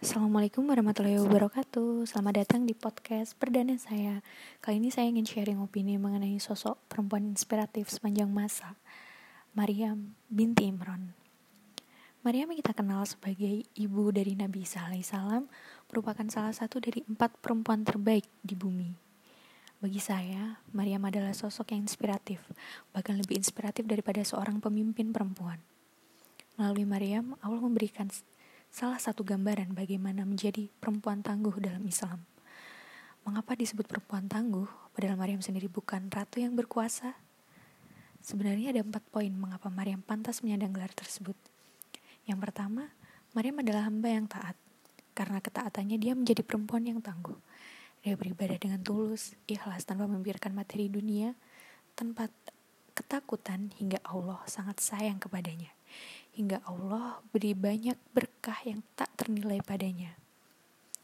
Assalamualaikum warahmatullahi wabarakatuh. Selamat datang di podcast perdana saya. Kali ini saya ingin sharing opini mengenai sosok perempuan inspiratif sepanjang masa Maryam binti Imran. Maryam yang kita kenal sebagai ibu dari Nabi Isa alaihissalam Merupakan salah satu dari empat perempuan terbaik di bumi. Bagi saya, Maryam adalah sosok yang inspiratif Bahkan lebih inspiratif daripada seorang pemimpin perempuan. Melalui Maryam, Allah memberikan salah satu gambaran bagaimana menjadi perempuan tangguh dalam Islam. Mengapa disebut perempuan tangguh, padahal Maryam sendiri bukan ratu yang berkuasa? Sebenarnya ada empat poin mengapa Maryam pantas menyandang gelar tersebut. Yang pertama, Maryam adalah hamba yang taat. Karena ketaatannya dia menjadi perempuan yang tangguh. Dia beribadah dengan tulus, ikhlas tanpa membiarkan materi dunia, tanpa ketakutan hingga Allah sangat sayang kepadanya hingga Allah beri banyak berkah yang tak ternilai padanya.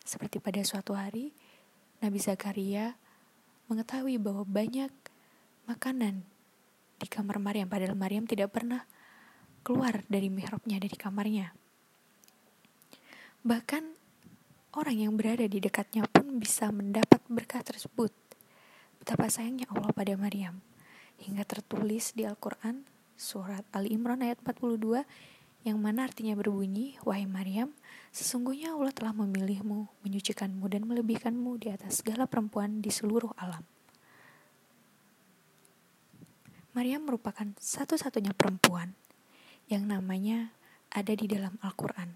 Seperti pada suatu hari, Nabi Zakaria mengetahui bahwa banyak makanan di kamar Maryam, padahal Maryam tidak pernah keluar dari mihrabnya dari kamarnya. Bahkan orang yang berada di dekatnya pun bisa mendapat berkah tersebut. Betapa sayangnya Allah pada Maryam. Hingga tertulis di Al-Quran surat Ali Imran ayat 42 yang mana artinya berbunyi, Wahai Maryam, sesungguhnya Allah telah memilihmu, menyucikanmu dan melebihkanmu di atas segala perempuan di seluruh alam. Maryam merupakan satu-satunya perempuan yang namanya ada di dalam Al-Quran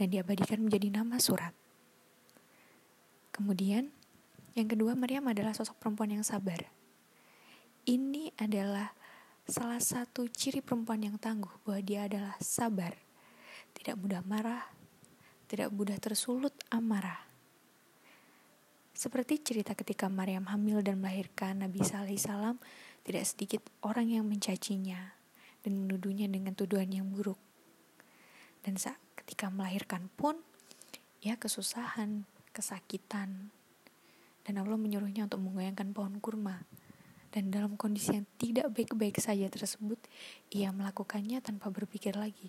dan diabadikan menjadi nama surat. Kemudian, yang kedua, Maryam adalah sosok perempuan yang sabar. Ini adalah salah satu ciri perempuan yang tangguh bahwa dia adalah sabar, tidak mudah marah, tidak mudah tersulut amarah. Seperti cerita ketika Maryam hamil dan melahirkan Nabi Salam, tidak sedikit orang yang mencacinya dan menuduhnya dengan tuduhan yang buruk. Dan saat ketika melahirkan pun, ia kesusahan, kesakitan, dan Allah menyuruhnya untuk menggoyangkan pohon kurma dan dalam kondisi yang tidak baik-baik saja tersebut, ia melakukannya tanpa berpikir lagi.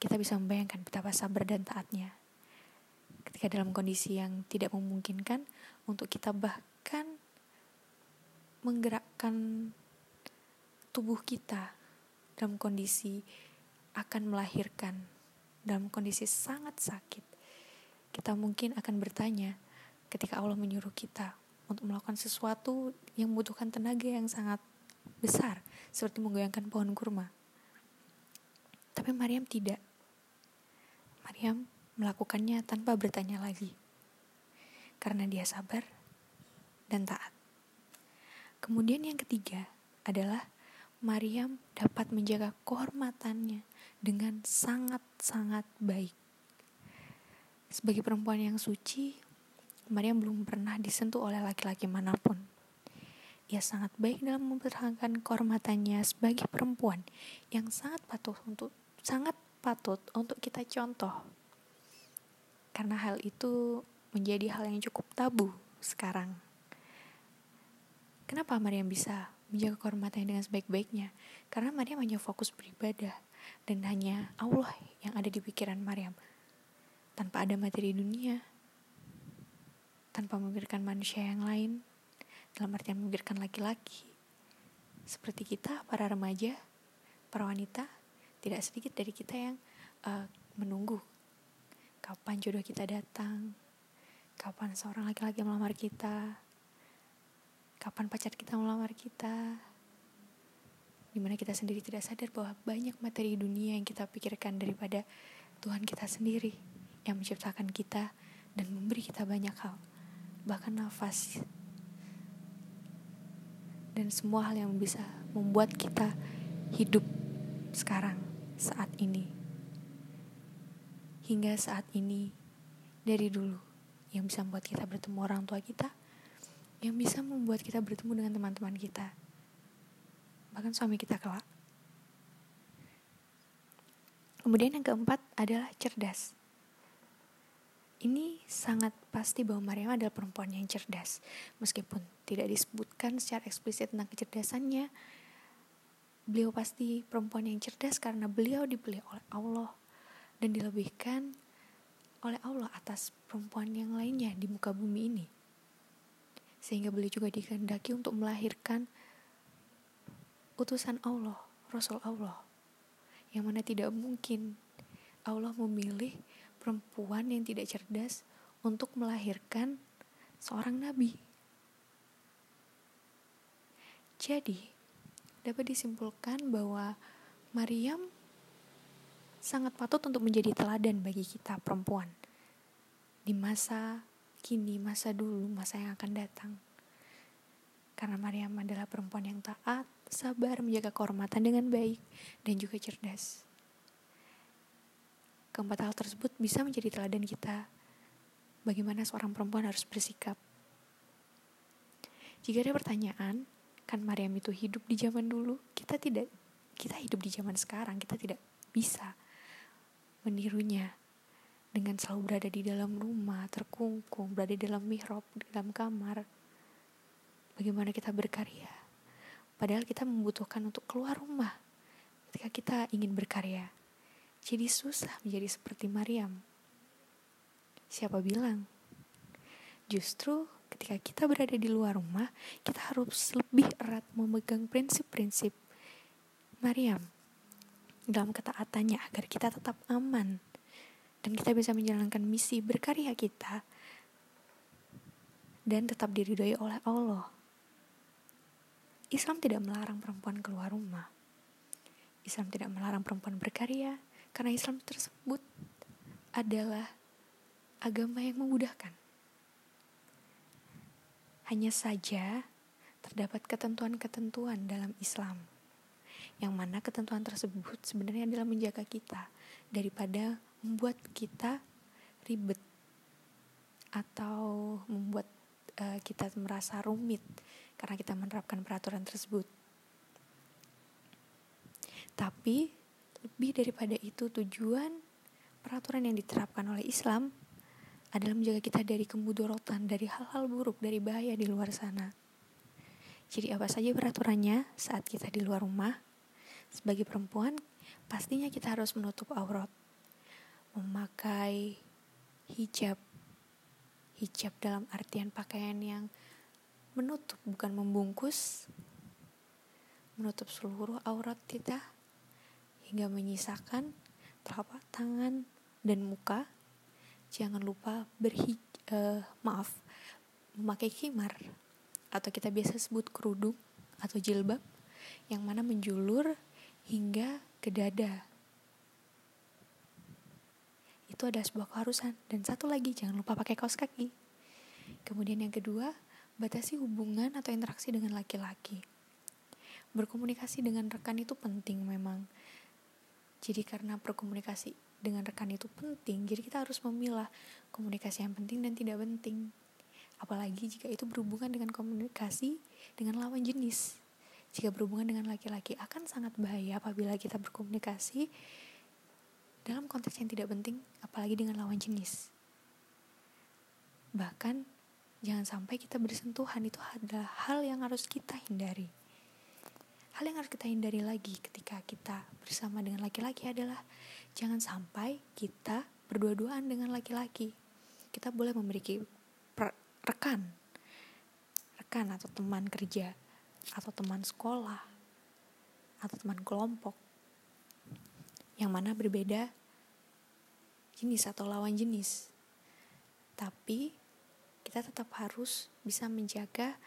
Kita bisa membayangkan betapa sabar dan taatnya. Ketika dalam kondisi yang tidak memungkinkan untuk kita bahkan menggerakkan tubuh kita dalam kondisi akan melahirkan, dalam kondisi sangat sakit. Kita mungkin akan bertanya ketika Allah menyuruh kita untuk melakukan sesuatu yang membutuhkan tenaga yang sangat besar, seperti menggoyangkan pohon kurma. Tapi Maryam tidak. Maryam melakukannya tanpa bertanya lagi, karena dia sabar dan taat. Kemudian yang ketiga adalah Maryam dapat menjaga kehormatannya dengan sangat-sangat baik. Sebagai perempuan yang suci, Maria belum pernah disentuh oleh laki-laki mana pun. Ia sangat baik dalam mempertahankan kehormatannya sebagai perempuan yang sangat patut untuk sangat patut untuk kita contoh. Karena hal itu menjadi hal yang cukup tabu sekarang. Kenapa Maria bisa menjaga kehormatannya dengan sebaik-baiknya? Karena Maria hanya fokus beribadah dan hanya Allah yang ada di pikiran Maryam. Tanpa ada materi dunia, tanpa memikirkan manusia yang lain, dalam artian memikirkan laki-laki. Seperti kita, para remaja, para wanita, tidak sedikit dari kita yang uh, menunggu kapan jodoh kita datang, kapan seorang laki-laki melamar kita, kapan pacar kita melamar kita, di mana kita sendiri tidak sadar bahwa banyak materi dunia yang kita pikirkan daripada Tuhan kita sendiri yang menciptakan kita dan memberi kita banyak hal bahkan nafas. Dan semua hal yang bisa membuat kita hidup sekarang saat ini. Hingga saat ini dari dulu yang bisa membuat kita bertemu orang tua kita yang bisa membuat kita bertemu dengan teman-teman kita bahkan suami kita kelak. Kemudian yang keempat adalah cerdas ini sangat pasti bahwa Maryam adalah perempuan yang cerdas. Meskipun tidak disebutkan secara eksplisit tentang kecerdasannya, beliau pasti perempuan yang cerdas karena beliau dipilih oleh Allah dan dilebihkan oleh Allah atas perempuan yang lainnya di muka bumi ini. Sehingga beliau juga dikehendaki untuk melahirkan utusan Allah, Rasul Allah. Yang mana tidak mungkin Allah memilih perempuan yang tidak cerdas untuk melahirkan seorang nabi. Jadi, dapat disimpulkan bahwa Maryam sangat patut untuk menjadi teladan bagi kita perempuan di masa kini, masa dulu, masa yang akan datang. Karena Maryam adalah perempuan yang taat, sabar, menjaga kehormatan dengan baik, dan juga cerdas. Keempat hal tersebut bisa menjadi teladan kita bagaimana seorang perempuan harus bersikap. Jika ada pertanyaan, kan Maryam itu hidup di zaman dulu, kita tidak kita hidup di zaman sekarang, kita tidak bisa menirunya dengan selalu berada di dalam rumah, terkungkung, berada di dalam mihrab, di dalam kamar. Bagaimana kita berkarya? Padahal kita membutuhkan untuk keluar rumah ketika kita ingin berkarya. Jadi susah menjadi seperti Maryam. Siapa bilang? Justru ketika kita berada di luar rumah, kita harus lebih erat memegang prinsip-prinsip Maryam dalam ketaatannya agar kita tetap aman dan kita bisa menjalankan misi berkarya kita dan tetap diridhoi oleh Allah. Islam tidak melarang perempuan keluar rumah. Islam tidak melarang perempuan berkarya karena Islam tersebut adalah agama yang memudahkan. Hanya saja terdapat ketentuan-ketentuan dalam Islam yang mana ketentuan tersebut sebenarnya adalah menjaga kita daripada membuat kita ribet atau membuat uh, kita merasa rumit karena kita menerapkan peraturan tersebut. Tapi lebih daripada itu tujuan peraturan yang diterapkan oleh Islam adalah menjaga kita dari kemudorotan, dari hal-hal buruk, dari bahaya di luar sana. Jadi apa saja peraturannya saat kita di luar rumah, sebagai perempuan, pastinya kita harus menutup aurat. Memakai hijab. Hijab dalam artian pakaian yang menutup bukan membungkus. Menutup seluruh aurat kita hingga menyisakan telapak tangan dan muka. Jangan lupa berhij uh, maaf memakai khimar atau kita biasa sebut kerudung atau jilbab yang mana menjulur hingga ke dada. Itu ada sebuah keharusan. Dan satu lagi, jangan lupa pakai kaos kaki. Kemudian yang kedua, batasi hubungan atau interaksi dengan laki-laki. Berkomunikasi dengan rekan itu penting memang. Jadi karena berkomunikasi dengan rekan itu penting, jadi kita harus memilah komunikasi yang penting dan tidak penting. Apalagi jika itu berhubungan dengan komunikasi dengan lawan jenis jika berhubungan dengan laki-laki akan sangat bahaya apabila kita berkomunikasi dalam konteks yang tidak penting, apalagi dengan lawan jenis. Bahkan, jangan sampai kita bersentuhan itu adalah hal yang harus kita hindari. Hal yang harus kita hindari lagi ketika kita bersama dengan laki-laki adalah jangan sampai kita berdua-duaan dengan laki-laki. Kita boleh memiliki rekan, rekan atau teman kerja atau teman sekolah atau teman kelompok. Yang mana berbeda jenis atau lawan jenis. Tapi kita tetap harus bisa menjaga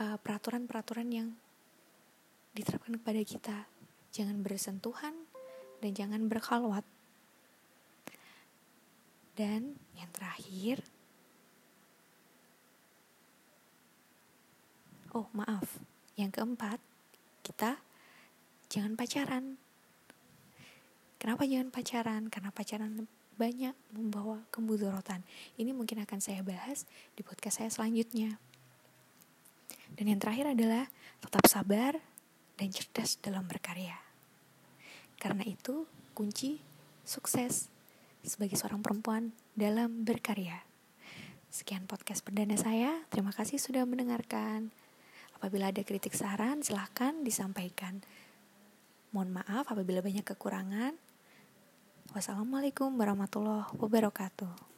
uh, peraturan-peraturan uh, yang diterapkan kepada kita jangan bersentuhan dan jangan berkhalwat dan yang terakhir Oh, maaf. Yang keempat, kita jangan pacaran. Kenapa jangan pacaran? Karena pacaran banyak membawa kemudorotan. Ini mungkin akan saya bahas di podcast saya selanjutnya. Dan yang terakhir adalah tetap sabar dan cerdas dalam berkarya. Karena itu kunci sukses sebagai seorang perempuan dalam berkarya. Sekian podcast perdana saya. Terima kasih sudah mendengarkan. Apabila ada kritik saran, silahkan disampaikan. Mohon maaf apabila banyak kekurangan. Wassalamualaikum warahmatullahi wabarakatuh.